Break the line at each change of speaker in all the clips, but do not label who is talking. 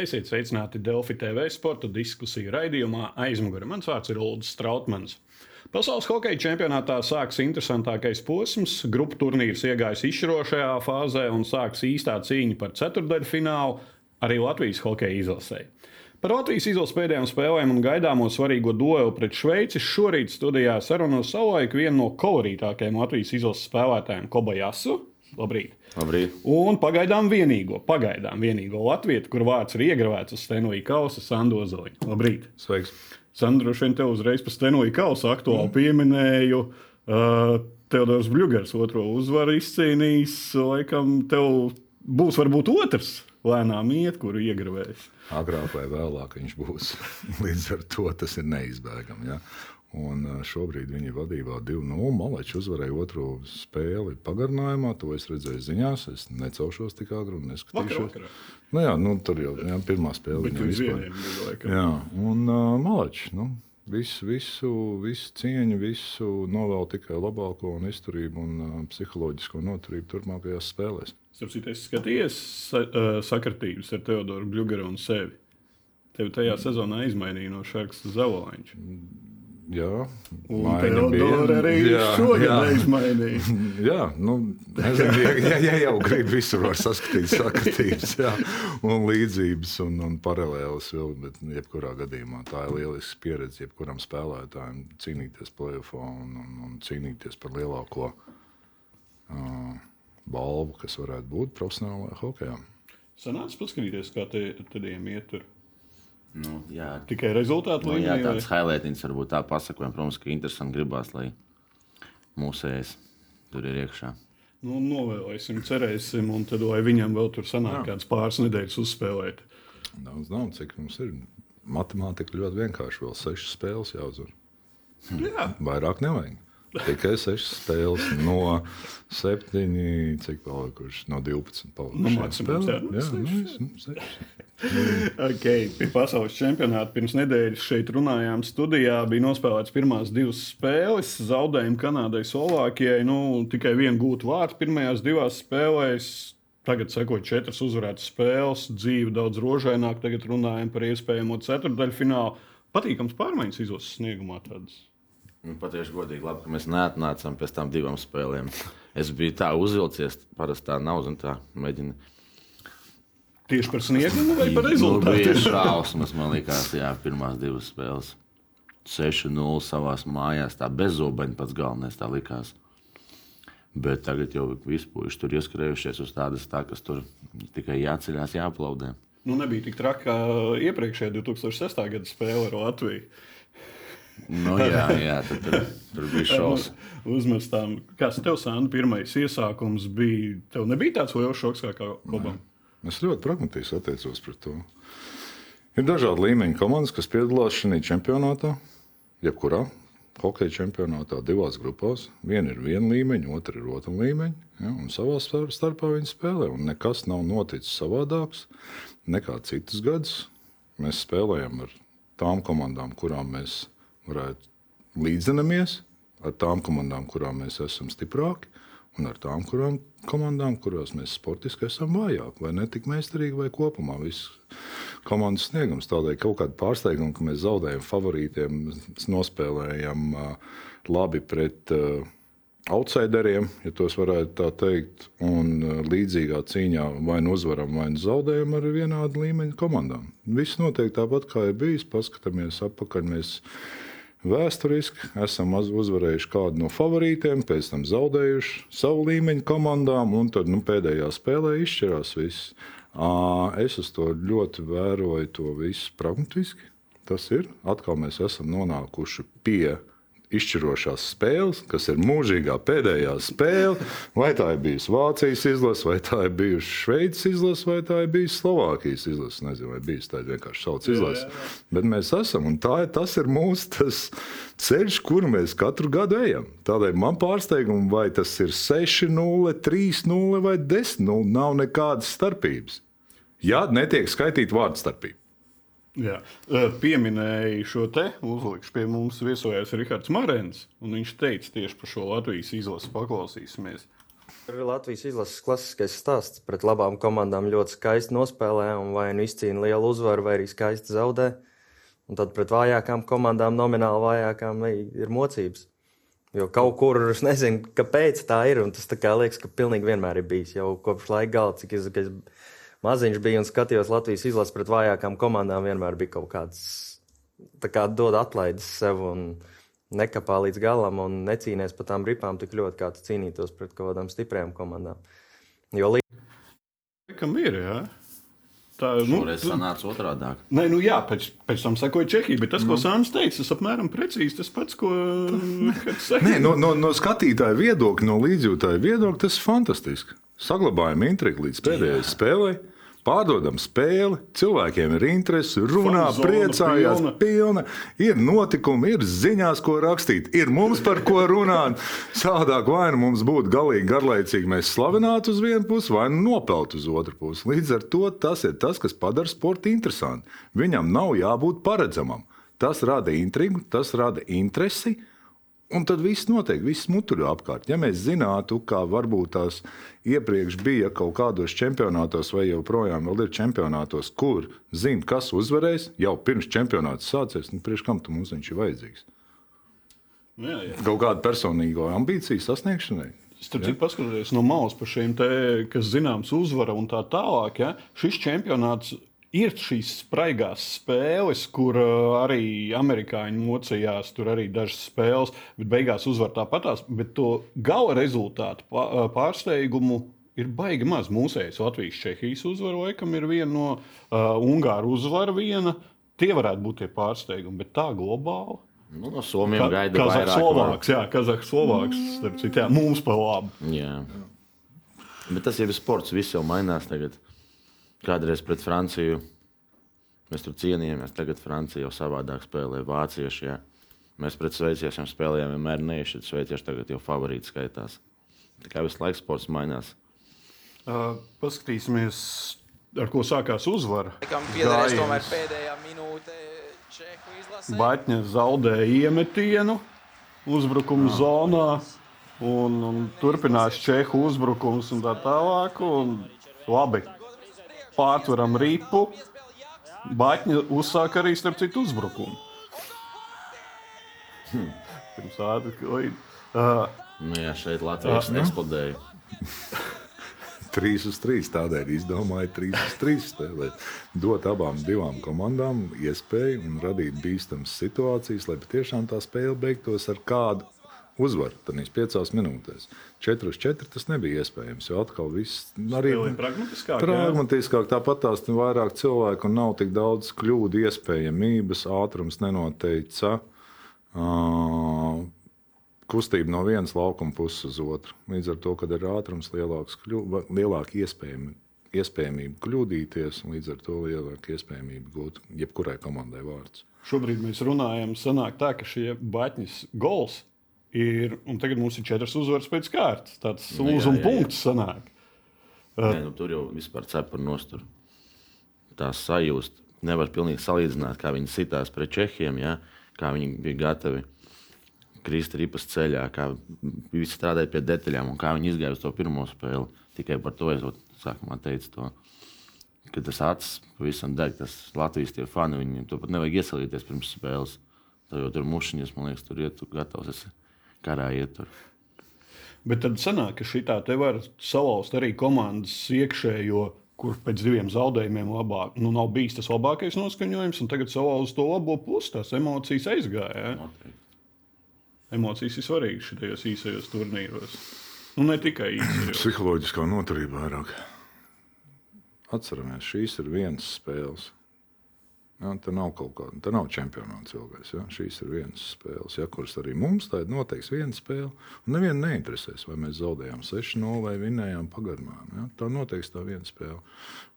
Esiet sveicināti Delfi TV sporta diskusiju raidījumā aizmugurē. Mans vārds ir Ulrichs Strautmans. Pasaules hokeja čempionātā sāksies interesantākais posms. Grupu turnīrs iegājis izšķirošajā fāzē un sāksies īstā cīņa par ceturdaļfinālu arī Latvijas hokeja izlasē. Par Latvijas izlases pēdējām spēlēm un gaidāmo svarīgo duelu pret Šveici šorīt studijā sarunu savulaik vienu no kolorītākajiem Latvijas izlases spēlētājiem Kobajasu. Labrīt!
Labrīt.
Un pagaidām vienīgo, pagaidām vienīgo latviešu, kur vārds ir iegravēts uz stenoja kausa, Sandu Ozoliņu. Labrīt!
Sveiks!
Sandra, šodien te uzreiz par stenoja kausa aktuāli mm. pieminēju. Uh, Teodors Bļūgers otro uzvaru izcīnījis. Laikam tev būs varbūt otrs lēnām iet, kuru iegravēs.
Agrāk vai vēlāk viņš būs. Līdz ar to tas ir neizbēgami. Ja? Un šobrīd viņi ir vadībā 2-0. Malečs uzvarēja otro spēli pagarinājumā. To es redzēju ziņās. Es necelšos tik agri un neskatīšos.
Vakar.
Nu, jā, nu, tur jau jā, pirmā spēle vispār.
bija laikam.
Jā, un uh, Malečs. Nu, Visu, visu, visu cieņu, visu novēlu tikai labāko un izturību un uh, psiholoģisko noturību turpmākajās spēlēs.
Starp citu, es skatījos sa uh, sakritības ar Teodoru Bļūgeru un sevi. Tevi tajā sezonā izmainīja no Šarkas uz Zavolaņu.
Jā,
Teodoru arī
Jā,
šogad
jā.
neizmainīja.
Jā, nu, nezinu, ja, ja, ja jau grib visur var saskatīt sakritības jā, un līdzības un, un paralēlas vēl, bet jebkurā gadījumā tā ir lieliska pieredze jebkuram spēlētājam cīnīties playoffā un, un, un cīnīties par lielāko uh, balvu, kas varētu būt profesionālajā hokeja.
Sanāca paskatīties, kā te, tādiem iet tur.
Nu, jā,
Tikai rezultātu
nu, jā,
līmenī.
tāds
vai?
highlights varbūt tā pasakojam. Protams, ka interesanti gribās, lai mūsējais tur ir iekšā.
Nu, novēlēsim, cerēsim, un tad, lai viņam vēl tur sanāk kāds pāris nedēļas uzspēlēt.
Daudz nav, cik mums ir. Matemātika ļoti vienkārši. Vēl sešas spēles jāuzvar.
Jā,
Vairāk nevajag. Tikai 6 spēles no 7, cik palikuši no 12.
Nu,
palikuši.
nu, seši. okay. pie pasaules čempionāta pirms nedēļas šeit runājām. Studijā bija nospēlēts pirmās divas spēles. Zaudējumi Kanādai, Slovākijai. Nu, tikai vienu gūtu vārtu pirmajās divās spēlēs. Tagad sekot četras uzvarētas spēles, dzīve daudz rožaināk. Tagad runājam par iespējamo ceturdaļfinālu. Patīkams pārmaiņas izlases sniegumā. Tādas.
Nu, Patiešām godīgi, labi, ka mēs neatnācām pēc tam divām spēlēm. Es biju tā uzvilcies, parasti tā nav. Tā mēģina.
Tieši par sniegumu vai par
Nu, bija
rezultātu?
šausmas, man liekas, jā, pirmās divas spēles. 6-0 savā mājās, tā bezobaini pats galvenais tā likās. Bet tagad jau puiši tur ieskrējušies uz tādas tā, kas tur tikai jāceļās, jāaplaudē.
Nu, nebija tik traki kā iepriekšējā 2006. gada spēle ar Latviju.
Nu, jā, jā tad, tur, tur bija šausmas.
Uzmestām, kas tev sāna pirmais iesākums bija? Tev nebija tāds liels šoks kā Kobam.
Es ļoti pragmatiski attiecos pret to. Ir dažādi līmeņi komandas, kas piedalās šajā čempionātā, jebkurā hokeja čempionātā, divās grupās. Viena ir viena līmeņa, otra ir otra līmeņa. Ja, un savā star- starpā viņi spēlē. Un nekas nav noticis savādāks nekā citus gadus. Mēs spēlējam ar tām komandām, kurām mēs varētu līdzinamies, ar tām komandām, kurām mēs esam stiprāki, un ar tām kurām, komandām, kurās mēs sportiski esam vājāki, vai ne tik meistarīgi, vai kopumā viss komandas sniegums. Tādēļ kaut kāda pārsteiguma, ka mēs zaudējam favorītiem, nospēlējam labi pret outsideriem, ja tos varētu tā teikt, un līdzīgā cīņā vai nu uzvaram, vai nu zaudējam ar vienādu līmeņu komandām. Viss notiek tāpat, kā ir bijis. Paskatāmies atpakaļ. Mēs Vēsturiski esam uzvarējuši kādu no favorītiem, pēc tam zaudējuši savu līmeņu komandām, un tad nu, pēdējā spēlē izšķirās viss. Es uz to ļoti vēroju, to visu pragmatiski. Tas ir atkal mēs esam nonākuši pie izšķirošās spēles, kas ir mūžīgā pēdējā spēle. Vai tā ir bijusi Vācijas izlase, vai tā ir bijusi Šveices izlase, vai tā ir bijusi Slovākijas izlase. Nezinu, vai bijusi tāda vienkārši sauc izlase. Bet mēs esam, un tā, tas ir mūsu tas ceļš, kuru mēs katru gadu ejam. Tādēļ man pārsteigums, vai tas ir 6-0, 3-0 vai 10-0, nav nekādas starpības. Ja netiek skaitīta vārdu starpība.
Jā. Ē, Pieminēja šo te uzlikšu. Pie mums viesojās Rihards Marens, un viņš teica tieši par šo Latvijas izlasi paklausīsimies.
Ir Latvijas izlases klasiskais stāsts. Pret labām komandām ļoti skaisti nospēlē, un vai nu izcīna lielu uzvaru, vai arī skaisti zaudē. Un tad pret vājākām komandām, nomināli vājākām, ir mocības. Jo kaut kur es nezinu, kāpēc tā ir. Tas tā kā liekas, ka pilnīgi vienmēr ir bijis. Jau kopš laika gala, cik es, es maziņš biju un skatījos Latvijas izlases pret vājākām komandām, vienmēr bija kaut kāds kā dod atlaides sev un nekāpā līdz galam un necīnās par tām ripām tik ļoti, kā tu cīnītos pret kaut kādām stiprām komandām. Jo līdzi.
Kam ir? Jā?
Tā nu, Šoreiz sanāca otrādi.
Nē, nu jā, pēc, pēc tam sekoja Čehija. Bet tas, ko nu. Sāns teica, tas apmēram precīzi tas pats, ko
Nē, no, no, no skatītāja viedokļa, no līdzjūtāja viedokļa, tas ir fantastiski. Saglabājam intrigu līdz pēdējai spēlei. Pārdodam spēli, cilvēkiem ir interese, runā, Fanzona, priecājās, pilna. pilna. Ir notikumi, ir ziņās, ko rakstīt, ir mums par ko runāt. Sādāk vai nu mums būtu galīgi garlaicīgi, mēs slavinātu uz vienu pusi, vai nu nopeltu uz otru pusi. Līdz ar to tas ir tas, kas padara sportu interesantu. Viņam nav jābūt paredzamam. Tas rada intrigu, tas rada interesi. Un tad viss notiek, viss muturē apkārt. Ja mēs zinātu, kā varbūt tās iepriekš bija kaut kādos čempionātos, vai joprojām ir čempionātos, kur zina, kas uzvarēs, jau pirms čempionāts sācies, nu, priekš kam mums viņš ir vajadzīgs?
Jā, jā.
Kaut kāda personīga ambīcija sasniegšanai.
Starp citu, paskatieties no malas par šiem te, kas zināms, uzvara un tā tālāk. Ja? Šis čempionāts ir šīs spraigās spēles, kur uh, arī amerikāņi mocījās, tur arī dažas spēles, bet beigās uzvar tāpatās. Bet to gala rezultātu uh, pārsteigumu ir baigi maz. Mūsējais Latvijas Čehijas uzvara, laikam, ir viena no uh, Ungāru uzvara viena. Tie varētu būt tie pārsteigumi, bet tā globāli.
Nu, no Somijas Ka gaida
Kazahs, Slovāks, jā, Kazahs, Slovāks, starp citu, mums pa labu.
Jā. Bet tas jau ir sports, viss jau mainās tagad. Kādreiz pret Franciju mēs tur cienījāmies. Tagad Francija jau savādāk spēlē. Vācieši, jā. Mēs pret sveiciešiem spēlējām vienmēr neiešķirt. Sveicieši tagad jau favorīti skaitās. Tā kā visu laiku sports mainās.
Uh, paskatīsimies, ar ko sākās uzvara. Batņa zaudēja iemetienu uzbrukuma zonā. Un, un turpinās Čehu uzbrukums un tā tālāk. Un, labi, pārtveram ripu. Baņķa uzsāka arī starp citu uzbrukumu. Hmm. Pirms ātras klīna. Uh,
nu jā, šeit Latvijas uh, eksplodēja.
3 uz 3. Tādēļ izdomāju 3 uz 3 spēlēt. Dot abām divām komandām iespēju un radīt bīstamas situācijas, lai patiešām tā spēle beigtos ar kādu uzvaru tajās piecās minūtēs. 4 uz 4 tas nebija iespējams. Jo atkal viss
arī ir pragmatiskāk.
pragmatiskāk tāpat tās vairāk cilvēku un nav tik daudz kļūdu iespējamības, ātrums nenoteica. Uh, kustība no vienas laukuma puses uz otru. Līdz ar to, kad ir ātrums lielāks, kļu, lielāka iespējama, iespējamība kļūdīties, un līdz ar to lielāka iespējamība gūt jebkurai komandai vārds.
Šobrīd mēs runājam, sanāk tā, ka šie batņas gols Ir, un tagad mums ir četras uzvaras pēc kārtas. Tāds nu, lūzuma punkts sanāk.
Nē, nu, tur jau vispār cepura nostur. Tā sajūta nevar pilnīgi salīdzināt, kā viņi sitās pret čehiem, ja? kā viņi bija gatavi krist ripas ceļā, kā viņi strādāja pie detaļām un kā viņi izgāja uz to pirmo spēli. Tikai par to es sākumā teicu. To. Kad tas acis pavisam deg, tas Latvijas fani, viņiem to pat nevajag iesaistīties pirms spēles. Tā jau tur mušiņas, man liekas, tur tu gatavs esi karā ietur.
Bet tad sanāk, ka šī tā te var salauzt arī komandas iekšējo, kur pēc diviem zaudējumiem labāk, nu, nav bijis tas labākais noskaņojums, un tagad salauzt to labo pusi, tās emocijas aizgāja. Ja? Emocijas ir svarīgas šajos īsajos turnīros. Nu, ne tikai īsajos.
Psiholoģiskā noturība vairāk. Atceramies, šīs ir vienas spēles. Ja, tā nav kaut kāda, tā nav čempionāts ilgais. Ja. Šīs ir vienas spēles, ja, kuras arī mums tā ir noteikti viena spēle. Un nevienu neinteresēs, vai mēs zaudējām 6-0 vai vinējām pagarmā. Ja. Tā noteikti tā viena spēle.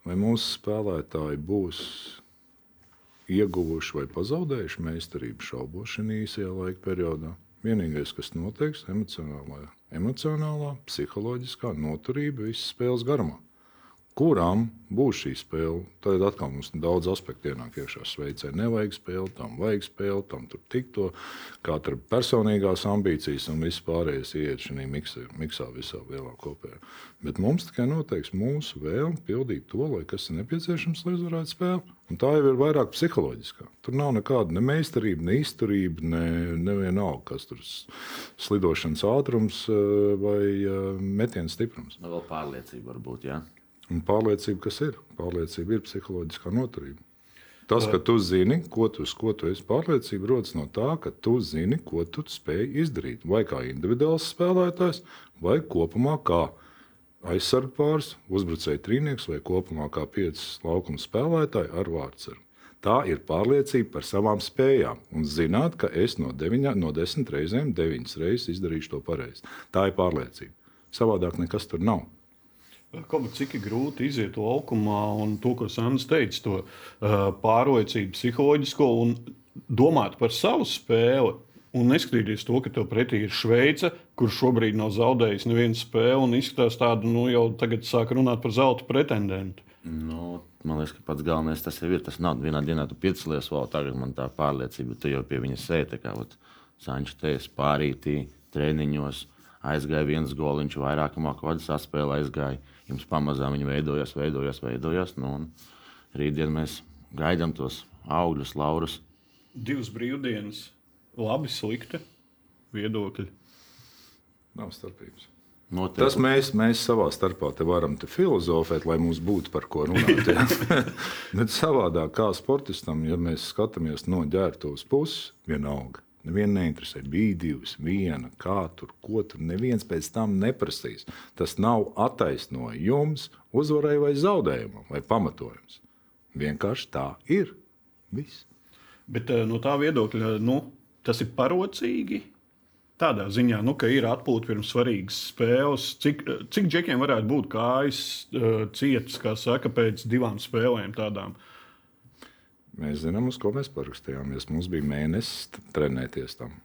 Vai mūsu spēlētāji būs ieguvuši vai pazaudējuši meistarību šaubos šajā īsajā laika periodā. Vienīgais, kas noteiks, ir emocionālā, emocionālā, psiholoģiskā noturība visas spēles garumā. Kurām būs šī spēle. Tad atkal mums daudz aspektu ienāk iekšā. Šveicē nevajag spēli, tam vajag spēli, tam tur tikto. Katra personīgās ambīcijas un viss pārējais iet šajā miksā, miksā visā lielā kopējā. Bet mums tikai noteiks mūsu vēlme pildīt to, lai kas ir nepieciešams, lai uzvarētu spēli. Un tā jau ir vairāk psiholoģiskā. Tur nav nekāda ne meistarība, ne izturība, ne, ne vienalga, kas tur slidošanas ātrums eh, vai eh, metiena stiprums.
Vēl pārliecība varbūt, jā.
Un pārliecība, kas ir? Pārliecība ir psiholoģiskā noturība. Tas, ka tu zini, ko tu, ko tu esi pārliecība, rodas no tā, ka tu zini, ko tu spēj izdarīt. Vai kā individuāls spēlētājs, vai kopumā kā aizsardzības pāris, uzbrucēji trīnieks, vai kopumā kā piecas laukuma spēlētāji ar vārdsargu. Tā ir pārliecība par savām spējām un zināt, ka es no, deviņa, no desmit reizēm, deviņas reizes izdarīšu to pareizi. Tā ir pārliecība. Savādāk nekas tur nav.
Kaut cik grūti iziet laukumā, un to, ko Sandrs teica, to uh, pārliecību, psiholoģisko un domāt par savu spēli. Un neskatīties to, ka tev pretī ir Šveice, kurš šobrīd nav zaudējis nevienu spēli, un izskatās tādu, nu, jau tagad sāk runāt par zelta pretendentu.
Nu, man liekas, ka pats galvenais tas ir. Tas nav vienā dienā, tu piecelies, vēl tagad man tā pārliecība, tu jau pie viņa sēdi. Kā Sančs teica, pārītī, treniņos, aizgāja viens goliņš, vairāk mākslinieks vada saspēle, aizgāja. Jums pamazām viņi veidojās, veidojās, veidojās. Nu, rītdien mēs gaidām tos augļus, laurus.
Divas brīvdienas, labi, slikti viedokļi.
Nav starpības.
Noteikti.
Tas mēs, mēs savā starpā te varam te filozofēt, lai mums būtu par ko runāt. Bet savādāk, kā sportistam, ja mēs skatāmies no ģērbtuves puses, vienalga. Nevienu neinteresē. Bija divas, viena, kā tur, ko tur. Neviens pēc tam neprasīs. Tas nav attaisnojums uzvarai vai zaudējumam, vai pamatojums. Vienkārši tā ir. Viss.
Bet eh, no tā viedokļa, nu, tas ir parocīgi. Tādā ziņā, nu, ka ir atpūta pirms svarīgas spēles. Cik, eh, cik džekiem varētu būt kājas uh, cietas, kā saka, pēc divām spēlēm tādām?
Mēs zinām, uz ko mēs parakstījāmies. Mums bija mēnesis trenēties tam.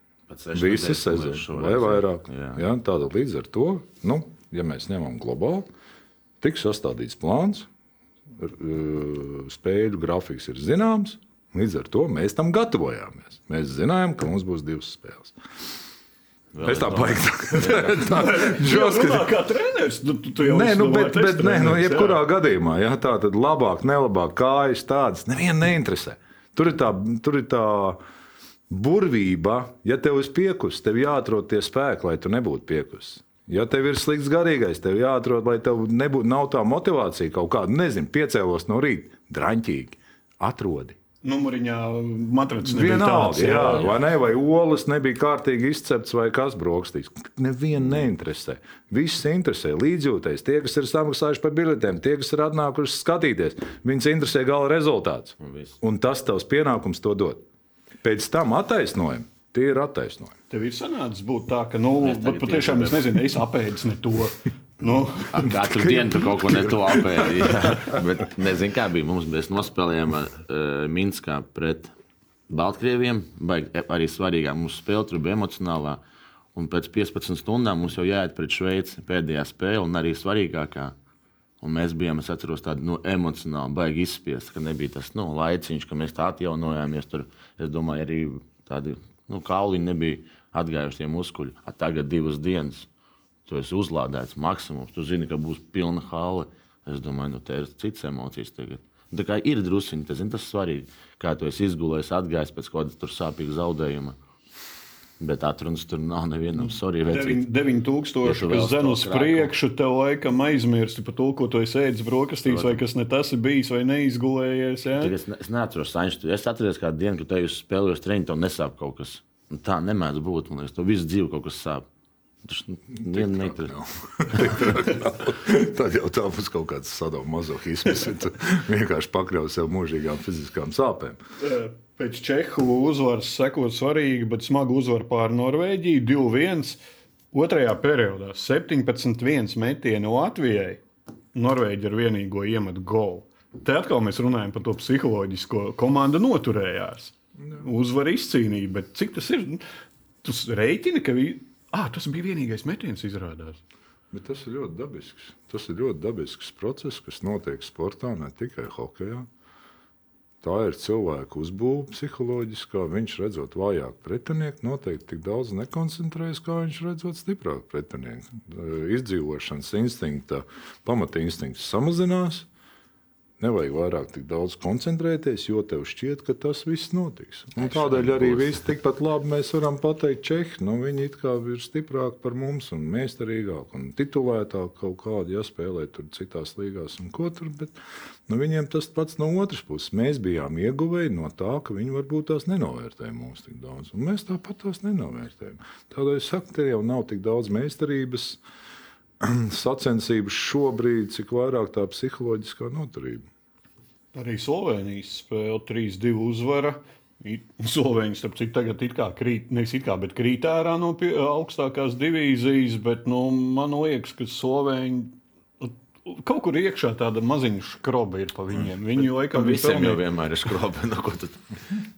Visi
šoreiz,
vai vairāk.
Jā.
Jā, tāda līdz ar to, nu, ja mēs ņemam globāli, tiks sastādīts plāns, uh, spēļu grafiks ir zināms. Līdz ar to mēs tam gatavojāmies. Mēs zinājām, ka mums būs divas spēles.
Vēl
Es tā
ir
baigtu. Tā
Jā, kā treneris. Tu, tu, jau
Nē, nu, bet, bet nē, nu,
testreneris, jā.
jebkurā gadījumā, ja tā tad labāk, nelabāk, kājas tādas, nevienu neinteresē. Tur ir tā, tur ir tā burvība, ja tev ir piekus, tev jāatrod tie spēki, lai tu nebūtu piekus. Ja tev ir slikts garīgais, tev jāatrod, lai tev nebūtu tā motivācija kaut kāda, nezinu, piecēlos no rīta, draņķīgi. Atrodi.
Numuriņā matracis nebija
Vienalga,
tāds.
jā, vai ne? Vai olas nebija kārtīgi izcepts, vai kas brokastīs. Nevienu neinteresē. Viss interesē. Līdzjūtais. Tie, kas ir samaksājuši par biletēm, tie, kas ir atnākuši skatīties, viņus interesē gala rezultāts. Un tas tavs pienākums to dot. Pēc tam attaisnojumi. Tie ir attaisnojumi.
Tev ir sanācis būt tā, ka, nu,
Es
patiešām es nezinu, es apēdu ne to. Nu,
Katru dienu tur kaut ko ne to apēdīju. Bet nezinu, kā bija. Mums mēs nospēlējām uh, Minskā pret Baltkrieviem. Baigi, arī svarīgā mūsu spēle tur bija emocionālā. Un pēc 15 stundām mums jau jāiet pret Šveici pēdējā spēle, un arī svarīgākā. Un mēs bijām, es atceros, tādi nu, emocionāli, baigi izspiesti, ka nebija tas nu, laiciņš, ka mēs tā atjaunojāmies. Tur, es domāju, arī tādi nu, kauliņi nebija atgājuši tie muskuļi. A, tagad divas dienas. Tu esi uzlādēts maksimums, tu zini, ka būs pilna hale. Es domāju, nu, te ir citas emocijas tagad. Tā kā ir druskuļi, tas, tas ir svarīgi. Kā tu esi izgulējis, atgājis pēc kaut kāda sāpīga zaudējuma. Bet atrunas tur nav nevienam. Sorry, vecīt.
9000,
Ja
zem uz priekšu, tev laikam aizmirsti par to, ko tu esi ēdis brokastīs, vai kas ne tas ir bijis, vai neizgulējies. Ja?
Es, ne, es neatceros, Sančs. Es atceros, kādu dienu, kad te jūs spēlējāt treniņu, tev nesāp kaut kas. Un tā nemēdz būt. Man liekas, tev visu dzīvi kaut kas sāp. Tas vienam neinteresē.
Tad jau tā būs kaut kāds sadalījums, mazohisms. vienkārši pakļauj sev mūžīgām fiziskām sāpēm.
Pēc Čehu uzvaras sekot svarīgi, bet smaga uzvara pār Norvēģiju 2-1. Otrajā periodā 17-1 metienu Latvijai. Norvēģija ar vienīgo iemetu golu. Te atkal mēs runājam par to psiholoģisko. Komanda noturējās. Uzvar izcīnīja, bet cik tas ir? Tu rēķini, ka vi... ah, tas bija vienīgais metiens, izrādās.
Bet tas ir ļoti dabisks. Tas ir ļoti dabisks process, kas notiek sportā, ne tikai hokeja. Tā ir cilvēka uzbūve psiholoģiskā. Viņš redzot vājāku pretinieku, noteikti tik daudz nekoncentrējas, kā viņš redzot stiprāku pretinieku. Izdzīvošanas instinkta, pamatinstinkts samazinās. Nevajag vairāk tik daudz koncentrēties, jo tev šķiet, ka tas viss notiks. Un tādēļ arī viss tikpat labi mēs varam pateikt, Čehi, nu, viņi it kā ir stiprāki par mums un mēstarīgāki un titulētāki kaut kādi, ja spēlē tur citās līgās un ko tur. Bet nu, viņiem tas pats no otras puses. Mēs bijām ieguvēji no tā, ka viņi varbūt tās nenovērtēja mūs tik daudz. Un mēs tāpat tās nenovērtējam. Tādēļ es saku, te jau nav tik daudz mēstarības sacensības šobrīd, cik vairāk tā psiholoģiskā noturība.
Arī Slovenijas spēle 3-2 uzvara. Slovēņi, starp citu, tagad ir kā krīt, nevis it kā, bet krīt ārā no pie, augstākās divīzijas, bet nu, man liekas, ka Slovēņi kaut kur iekšā tāda maziņa skroba ir pa viņiem. Viņi laikam ir
Visiem jau
pelnījuši-
vienmēr ir skrobi. No, ko tad?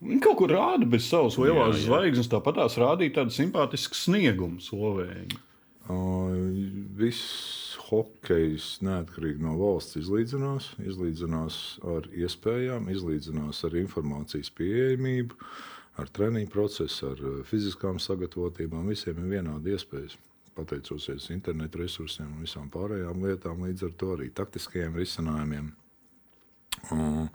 Viņi kaut kur rāda bez savas lielās
Jā, jā.
zvaigznes, tāpat tās rādīja tādu simpātisku sniegumu Slovēņi.
Uh, Viss hokejs, neatkarīgi no valsts, izlīdzinās. Izlīdzinās ar iespējām, izlīdzinās ar informācijas pieejamību, ar treniņu procesu, ar uh, fiziskām sagatavotībām. Visiem ir vienādi iespējas. Pateicoties internetu resursiem un visām pārējām lietām, līdz ar to arī taktiskajiem risinājumiem. Uh,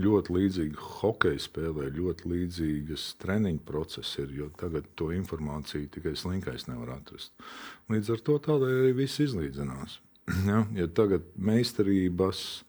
ļoti līdzīga hokeja spēlē, ļoti līdzīgas treniņu procesi ir, jo tagad to informāciju tikai slinkais nevar atrast. Līdz ar to tādēļ arī viss izlīdzinās. Ja, ja tagad meistarības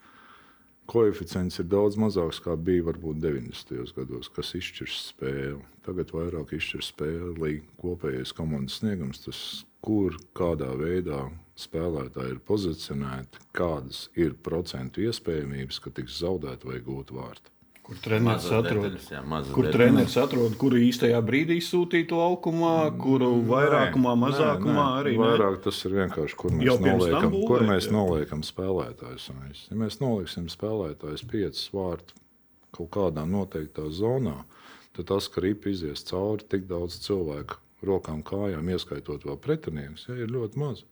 koeficients ir daudz mazāks nekā bija varbūt 90. gados, kas izšķirs spēli. Tagad vairāk izšķirs spēli kopējais komandas sniegums, tas, kur kādā veidā spēlētāji ir pozicionēti, kādas ir procentu iespējamības, ka tiks zaudēta vai gūta vārta.
Kur treneris atrod? Kur treneris atrod, kuru īstajā brīdī sūtīt laukumā, kuru vairākumā,
Nē,
mazākumā
nē,
arī ne?
Vairāk tas ir vienkārši, kur mēs noliekam,
būvēt,
kur mēs
jā.
noliekam spēlētājus. Ja mēs noliksim spēlētājus piecus vārtus kaut kādā noteiktā zonā, tad tas, ka ripi izies cauri tik daudz cilvēku rokām, kājām, ieskaitot vēl pretiniekus, ja, ir ļoti maz.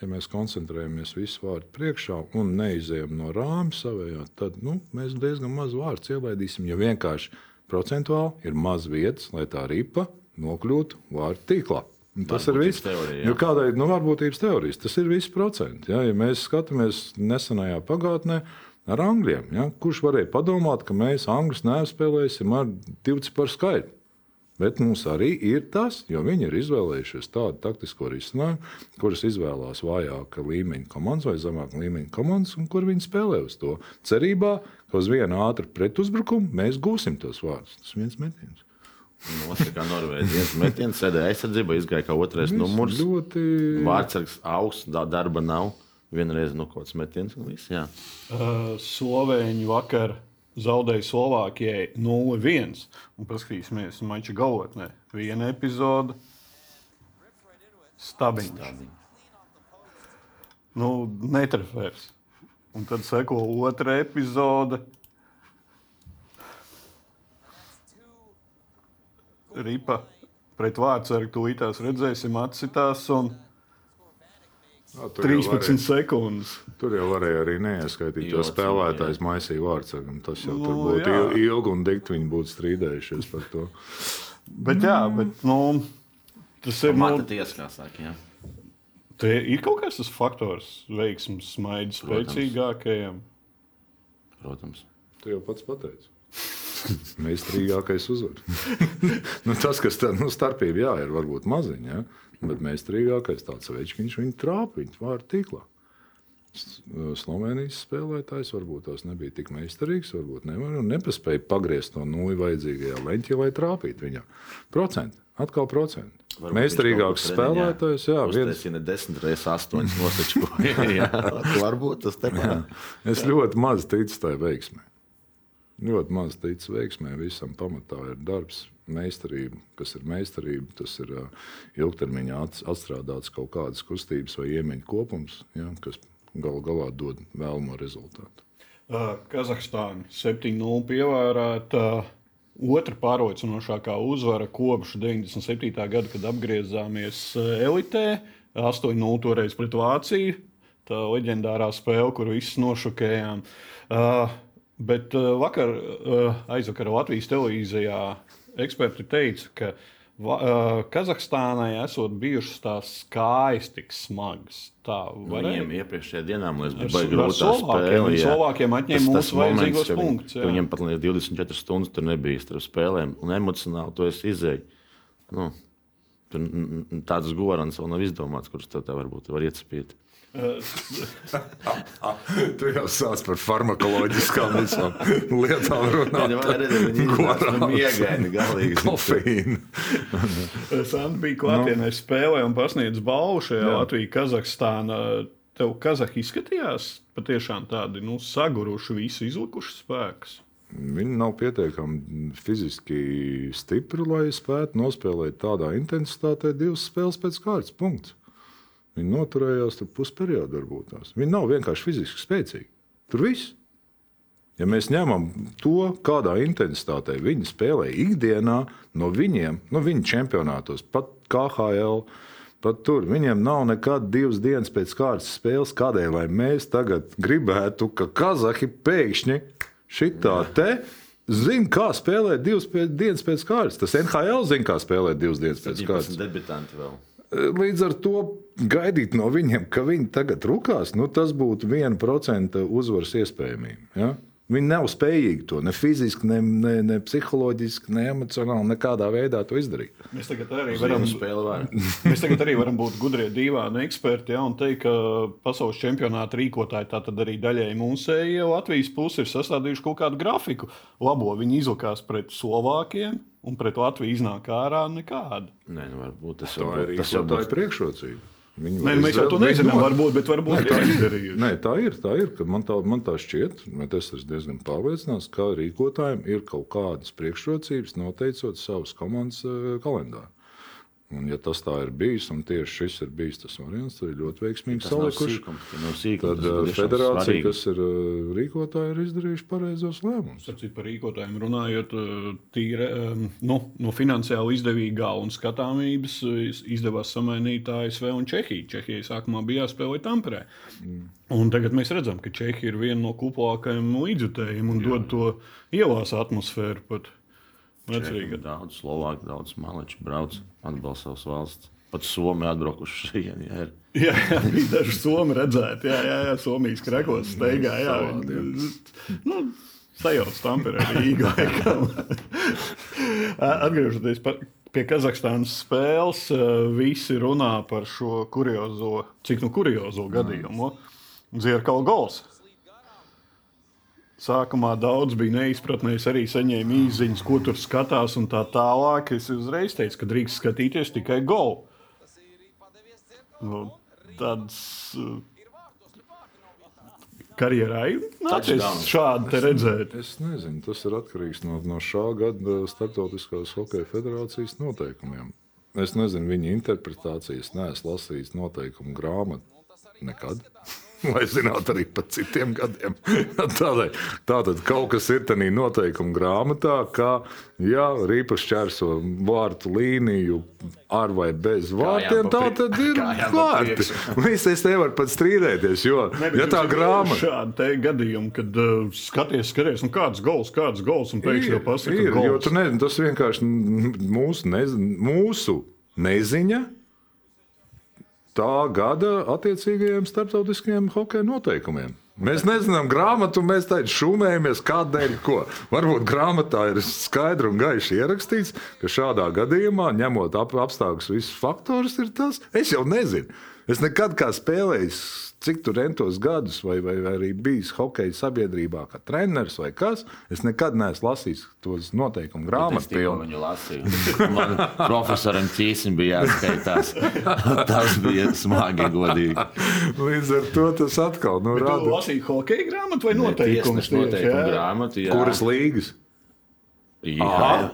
Ja mēs koncentrējamies visu vārdu priekšā un neizejam no rāmja savējā, tad nu, mēs diezgan maz vārdu ielaidīsim. Jo vienkārši procentuāli ir maz vietas, lai tā ripa nokļūtu vārdu tīklā. Un Tas ir viss.
teorija.
Nu, Kādai nu, varbūtības teorijas tas ir viss procents. Ja? ja mēs skatāmies nesenajā pagātnē ar angļiem, ja? kurš varēja padomāt, ka mēs angļus neapspēlēsim ar divu ciparu skaitu. Bet mums arī ir tas, jo viņi ir izvēlējušies tādu taktisko risinājumu, kuras izvēlās vājāka līmeņa komandas vai zemāka līmeņa komandas, un kur viņi spēlē uz to. Cerībā, ka uz vienu ātru pretuzbrukumu mēs gūsim tos vārdus. Tas viens metiens.
Notika Norvēģijas metiens, sēdēja aizsardzībā, izgāja kā otrais numurs.
Ļoti
Vārdsargs augsts, da- darba nav. Vienreiz no kaut kāds metiens un viss. Jā.
Uh, Slovēņi vakar zaudēja Slovākijai 0-1. Un Paskatīsimies, mača galotnē. Viena epizode. Stabiņš. Nu, netrefēs. Un tad seko otra epizode. Ripa pret vārdsargu tūlītās redzēsim, atsitās un
Jau
13
varēja-
sekundes.
Tur jau varēja arī neieskaitīt, jo spēlētājs maisīja vārdsargam. Tas jau
Nu,
tur būtu
jā.
il- ilgi un dikti viņi būtu strīdējušies par to.
Bet, jā, bet nu, tas ir. Nu,
Mata tiesa, kā saka. Jā.
Te ir kaut kāds tas faktors, veiksmīgs, smaids
Protams.
spēcīgākajam.
Protams.
Tu jau pats pateici. Meistarīgākais uzvar. nu, tas, kas tā nu, starpība, jā, ir varbūt maziņa, ja? Bet meistarīgākais tāds veids, viņu trāpa, viņš vārdu tīklā. S- Slovenijas spēlētājs varbūt tās nebija tik meistarīgs, varbūt nevar, un nepaspēja pagriezt to nulli vajadzīgajā leņķī, lai trāpītu viņam. Procentu, atkal procentu.
Varbūt
Meistarīgāks spēlētājs, jā, viens,
Uztaisīja desmit reizes astoņas. Jā, varbūt tas te
Jā. Es ļoti maz ticu tai veiksmē. Ļoti maz ticu veiksmē. Visam pamatā ir darbs, meistarība. Kas ir meistarība? Tas ir ilgtermiņā ats- atstrādāts kaut kādas kustības vai iemaņu kopums, ja, kas galu galā dod vēlamo rezultātu.
Kazahstāna 7-0 pievērēta. Otra pārliecinošākā uzvara kopš 97. gada, kad apgriezāmies elitē. 8-0 toreiz pret Vāciju. Tā leģendārā spēle, kuru visus nošokējām. Uh, bet uh, vakar, uh, aizvakar Latvijas televīzijā eksperti teica, ka uh, Kazahstānai esot bijušas tās kājas tik smagas. Tā varēja
Viņiem iepriekšējā dienā bija baigi
Slovākiem.
spēle.
Viņi. Slovākiem atņēma mūsu vajadzīgos
moments, viņi-
punktus,
ka Viņiem pat līdz 24 stundas tur nebija starp spēlēm. Un emocionāli to es izēju. Nu, tur tādas gorans vēl nav izdomāts, kurus tev tā varbūt var iecipīt.
Tu jau sāc par farmakoloģiskām lietām runāt.
Miegaini galīgi.
Kofeīnu.
Sandra bija klātienē spēlē un pasniedz balvu šajā
Jā.
Latvijā-Kazahstānā. Tev Kazahi izskatījās patiešām tādi nu, saguruši, visi izlikuši spēkus.
Viņi nav pietiekami fiziski stipri, lai spētu nospēlēt tādā intensitātē divas spēles pēc kārtas. Punkts. Viņi noturējās tur pusperiodi, varbūt tās. Viņi nav vienkārši fiziski spēcīgi. Tur viss. Ja mēs ņemam to, kādā intensitātē viņi spēlē ikdienā, no viņiem, no viņu čempionātos, pat KHL, pat tur viņiem nav nekad divas dienas pēc kārtas spēles. Kādēļ mēs tagad gribētu, ka Kazahi pēkšņi šitā te zina, kā spēlēt divas pēc, dienas pēc kārtas? Tas NHL zina, kā spēlēt divas dienas pēc kārtas.
debitanti vēl.
Līdz ar to gaidīt no viņiem, ka viņi tagad rūkās, nu, tas būtu 1% uzvaras iespējamība. Ja? Viņi nav spējīgi to ne fiziski, ne, ne, ne psiholoģiski, ne emocionāli, nekādā veidā to izdarīt.
Mēs tagad arī
Varam
mēs tagad arī varam būt gudrie dīvaini eksperti ja, un teikt, ka pasaules čempionāta rīkotāji, tātad arī daļēji mūsēji Latvijas pusi ir sastādījuši kaut kādu grafiku. Labo viņi izlikās pret Slovākiem un pret Latviju iznāk ārā nekādu.
Nē, nu, varbūt tas jau
ir.
Tas jau
tā ir priekšrocība.
Nē, mēs jau to nezinām,
viņi
varbūt, bet varbūt
Nē, tā ir.
izdarījuši.
Nē, tā ir. Tā ir ka man, tā, man tā šķiet, bet es esmu diezgan pārliecināts, ka rīkotājiem ir kaut kādas priekšrocības noteicot savas komandas eh, kalendāru. Un, ja tas tā ir bijis, un tieši šis ir bijis tas variants, tad ir ļoti veiksmīgi salikuši.
nav sīkums,
Tad
tiešām
federācija,
svarīgi.
kas ir eh, rīkotāji, ir izdarījuši pareizos lēmumus.
Starp par rīkotājiem runājot, eh, tīri eh, nu, no finansiāli izdevīgā un skatāmības izdevās samainīt ASV un Čehiju. Čehijai sākumā bija jāspēlē Tamperē. Mm. Un tagad mēs redzam, ka Čehija ir viena no kuplākajiem līdzjutējiem un dod to ielās atmosfēru. Pat. Vecrīga.
Daudz Slovāku, daudz Maliču brauc, atbalsta savas valsts. Pat Somija atbraukuši šeit. Jā, ir.
Jā, jā, bija daži somi redzēti. Jā, jā, jā Somijas krekos steigā. Jā, nu, sajauc Tamperē Rīgā. laikam. Atgriežoties pa- pie Kazahstānas spēles, visi runā par šo kuriozo, cik nu kuriozo gadījumu. Zierkala gols. Sākumā daudz bija neizpratnē, es arī saņēmu īsiņas, ko tur skatās, un tā tālāk. Es uzreiz teicu, ka drīkst skatīties tikai golu. Nu, tāds uh, karjerā ir nācies šādi te redzēt.
Es nezinu, tas ir atkarīgs no, no šā gada Startautiskās hokeja federācijas noteikumiem. Es nezinu, viņa interpretācijas, neesmu lasījis noteikumu grāmatu nekad. Lai zinātu arī par citiem gadiem. Tādēļ, tātad kaut kas ir tādā noteikuma grāmatā, ka, ja rīpas čērso vārtu līniju ar vai bez vārtiem, tā tad ir vārti. Viss es nevaru pat strīdēties, jo,
Ne,
ja tā
ir
grāmata.
Šādi te gadījumi, kad uh, skaties, skaties, nu kāds gols, kāds gols, un pēkšņi jau pasaka,
ir, jo tu nezini, tas vienkārši mūsu, nezin, mūsu neziņa tā gada attiecīgajiem starptautiskajiem hokeja noteikumiem. Mēs nezinām grāmatu, mēs tādā šūmējamies, kādēļ ko. Varbūt grāmatā ir skaidri un gaiši ierakstīts, ka šādā gadījumā, ņemot ap, apstākļus, visus faktorus, ir tas. Es jau nezinu. Es nekad kā spēlējis, cik tur entos gadus, vai, vai, vai arī bijis hokeja sabiedrībā, kā treneris vai kas. Es nekad neesmu lasījis tos noteikumu
tikko
pilnu.
viņu lasīju. Man profesoram Čīsim bija jāskaitās. Tas bija smagi, godīgi.
Līdz ar to tas atkal nu,
Bet Tu
rada.
lasīji hokeja grāmatu vai noteikumus?
Tiesneša noteikumu grāmatu. jā.
Kuras līgas?
Jā,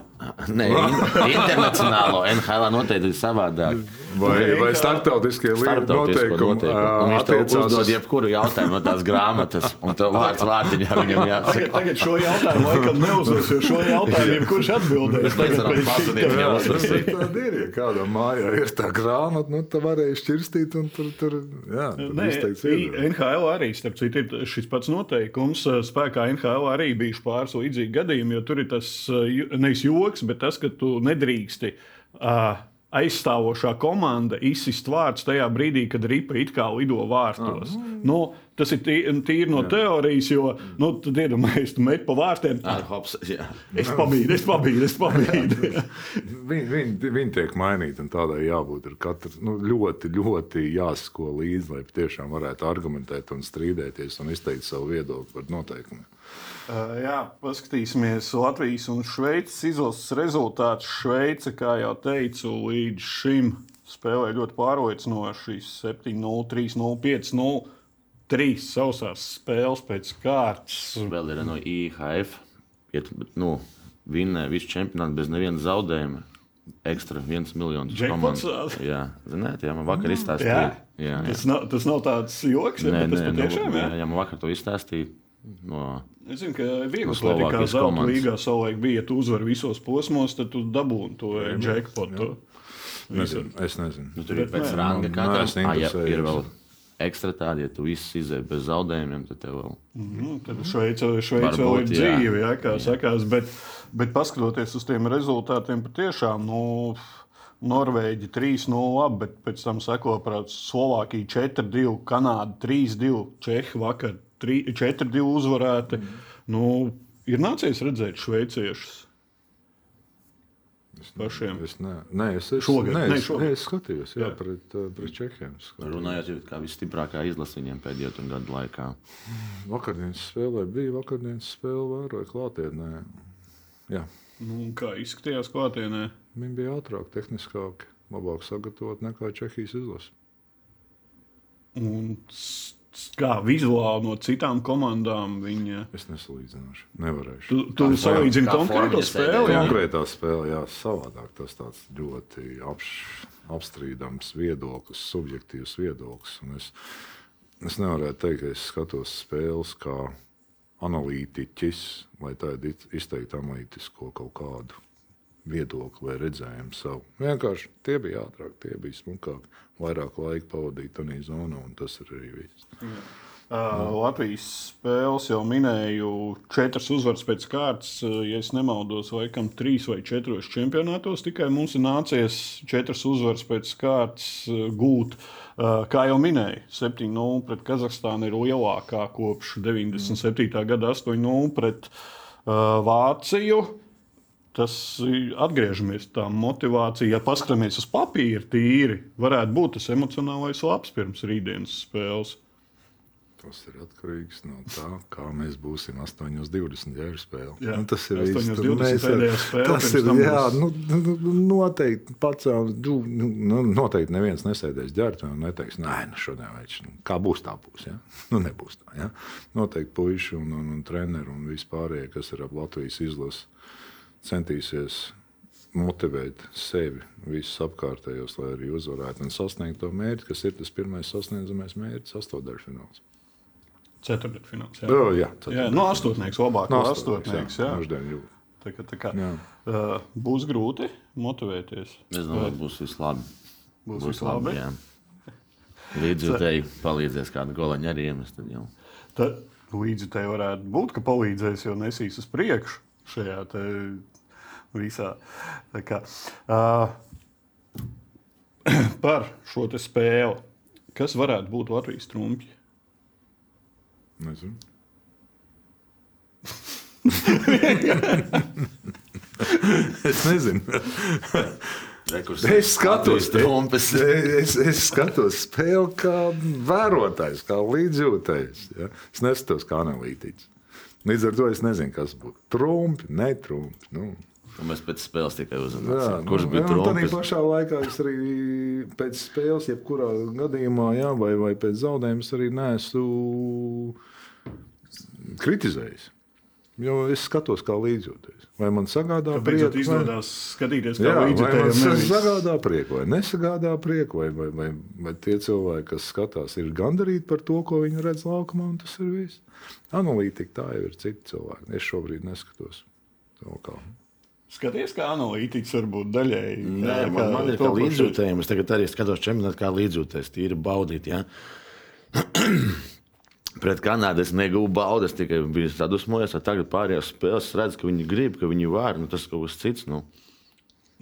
Nē, in- internacionālo NHL noteikti ir savādāk.
Vai, vai starptautiskie noteikumi
Viņš tev uzdod
uz
jebkuru jautājumu no tās grāmatas, un tev vārds vārdiņā viņam jāsaka.
tagad šo jautājumu laikam neuzdos, jo šo jautājumu jebkurš atbildēs.
Varam
Tagad pēc
pasūtīt
šitā-
viņam uzprasīt.
Tāda ir, ja kādam mājā ir tā grāmata, nu, tā varēja šķirstīt un tur, tur jā, tur izteikts
i-
iedod.
NHL arī, starp citu, ir šis pats noteikums. Spēkā NHL arī bijuši pāris līdzīgi gadījumi, jo tur ir tas nevis joks, bet tas, ka tu nedrīksti uh, aizstāvošā komanda izsist vārds tajā brīdī, kad ripa it kā lido vārtos. Nu, tas ir tī- tīri no teorijas, jo nu, tad iedomājies, tu met pa vārtiem.
Ar hops, jā.
Es pabīdu, es pabīdu, es pabīdu.
Viņi, viņi, viņi tiek mainīti, un tādai jābūt. Ir katra, nu, ļoti, ļoti jāsako līdzi, lai tiešām varētu argumentēt un strīdēties un izteikt savu viedokli par noteikumiem.
Uh, jā, paskatīsimies Latvijas un Šveices izlases rezultātus. Šveice, kā jau teicu, līdz šim spēlē ļoti pārliecinoši 7-0, 3-0, 5-0. Trīs sausās spēles pēc kārtas.
Vēl ir no IHF. Iet, nu, Vinnē visu čempionātu bez neviena zaudējuma. Ekstra viens miljons. Jā, zināt, jā, man vakar
Jā,
izstāstīja. Jā, jā.
Tas, nav, tas nav tāds joks,
Nē,
bet tas
nē,
patiešām
nu,
jā.
jā, jā, man vakar to izstāstīja. No,
Es zinu, ka viegli atletikā
Slovākijas
zelta līgā savulaik bija, ja tu uzvari visos posmos, tad tu dabūni to jackpotu.
Nezinu, es nezinu.
nu, tur ir
Bet
pēc
nē,
ranga katram.
neesmu
Ah, ir ekstra tādi, ja tu viss izēji bez zaudējumiem, tad tev vēl.
Nu, tad Šveice, Šveice vēl ir
jā.
dzīve, ja, kā sakās. Bet, bet paskatoties uz tiem rezultātiem, patiešām nu, Norvēģi 3-0, labi, bet pēc tam seko Slovākija 4-2, Kanāda 3-2, Čehi vakar 3 4-2 uzvarēti. Nu, ir nācies redzēt šveiciešus. Pašiem.
Es, ne, nē, es, es,
Šogad?
Nē, es,
šogad.
es skatījos jā,
Jā.
pret, pret Čehiem.
Runājot jau kā visstiprākā izlase viņiem pēdējo gadu laikā.
Vakardienas spēlē bija vakardienas spēle, vēroja klātienē. Jā,
Nu, kā izskatījās klātienē?
viņi bija ātrāk, tehniskāk, labāk sagatavot nekā Čehijas izlase.
Un kā vizuāli no citām komandām viņa.
Es nesalīdzināšu, nevarēšu.
Tu, tu salīdzini konkrēto spēli. jā?
Konkrētā spēlē, jā, savādāk. Tas tāds ļoti apš, apstrīdams viedoklis, subjektīvs viedoklis. Un Es, es nevaru teikt, ka es skatos spēles kā analītiķis, lai tādu izteiktu analītisko kaut kādu viedokli vai redzējumu savu. Vienkārši tie bija ātrāk, tie bija smukāk, vairāk laika pavadīt tajā zonā, un tas ir arī viss.
Uh, Latvijas spēles jau minēju, četras uzvaras pēc kārtas. uh, Ja nemaldos, laikam trīs vai četros čempionātos tikai mums ir nācies četras uzvaras pēc kārtas uh, gūt. Uh, Kā jau minēju, 7-0 pret Kazahstānu ir lielākā kopš 97. gada 8-0 pret uh, Vāciju. Tas atgriežamies tā motivācija. Ja paskatāmies uz papīra, tīri varētu būt tas emocionālais labs pirms rītdienas spēles.
Tas ir atkarīgs no tā, kā mēs būsim 8,20 jēra spēle.
Jā,
nu, tas ir
8:20
Tur mēs ar-
pēdējā spēle,
Tas ir jā,
būs-
nu, nu, noteikti pats. Nu, nu, noteikti neviens nesēdēs ģērbtuvē un neteiks, nē, nu, šodien vairs nu, kā būs, tā būs. Ja? Nu, nebūs tā. Ja? Noteikti puiši un, un, un treneri un vispārējie, kas ir ap Latvijas izlases, centīsies motivēt sevi, visus apkārtējos, lai arī uzvarētu un sasniegtu to mērķi, kas ir tas pirmais sasniedzamais mērķis, astotdaļfināls.
Ceturtdaļfināls. Jā,
Jā, jā,
jā no astotnieks, labāk no
No
astotnieks. Jā.
Moždien jū.
Tā kā, tā kā,
Jā.
uh, būs grūti motivēties.
Es domāju, ka būs viss labi.
Būs viss labi.
jā. Līdzjūtēji palīdzēs kādu golaņu arī iemest. tad jau.
Tad līdzi tai varētu būt, ka palīdzēs, jo nesīs uz priekšu šajā te visā. Tā Kā, uh, par šo te spēli. Kas varētu būt Latvijas trumpi?
Nezinu. es nezinu.
Rekurs,
Es skatos,
trumpes.
es, es skatos spēli kā vērotājs, kā līdzjūtējs. Ja? Es neskatos kā analītiķis. Līdz ar to es nezinu, kas būtu trumpi, netrumpi. Nu,
Un mēs pēc spēles tikai
jā,
uzzināsim, kurš
nu,
bija
jā, un Tādā pašā laikā es arī pēc spēles, jebkurā gadījumā, jā, vai, vai pēc zaudējuma, arī neesmu kritizējis. Jo es skatos, kā līdzjūties. Vai man sagādā prieku, vai-
izdodas skatīties, kā
Jā, vai man sagādā prieku, vai nesagādā prieku, vai, vai, vai, vai tie cilvēki, kas skatās, ir gandarīti par to, ko viņi redz laukumā, un tas ir viss. Analītika tā jau ir citi cilvēki. Es šobrīd neskatos. to kā.
Skaties, kā analītiķis var būt daļēji.
Nē,
tā
man, man ir kā līdzjūtējiem. Es tagad arī skatos čempionātu kā līdzjūtējs, tīri baudīt. Ja? Pret Kanādu es negūstu baudas, tikai biju sadusmojies. Tagad pārējās spēles es redzu, ka viņi grib, ka viņi var. Nu, tas kaut kas cits. Nu.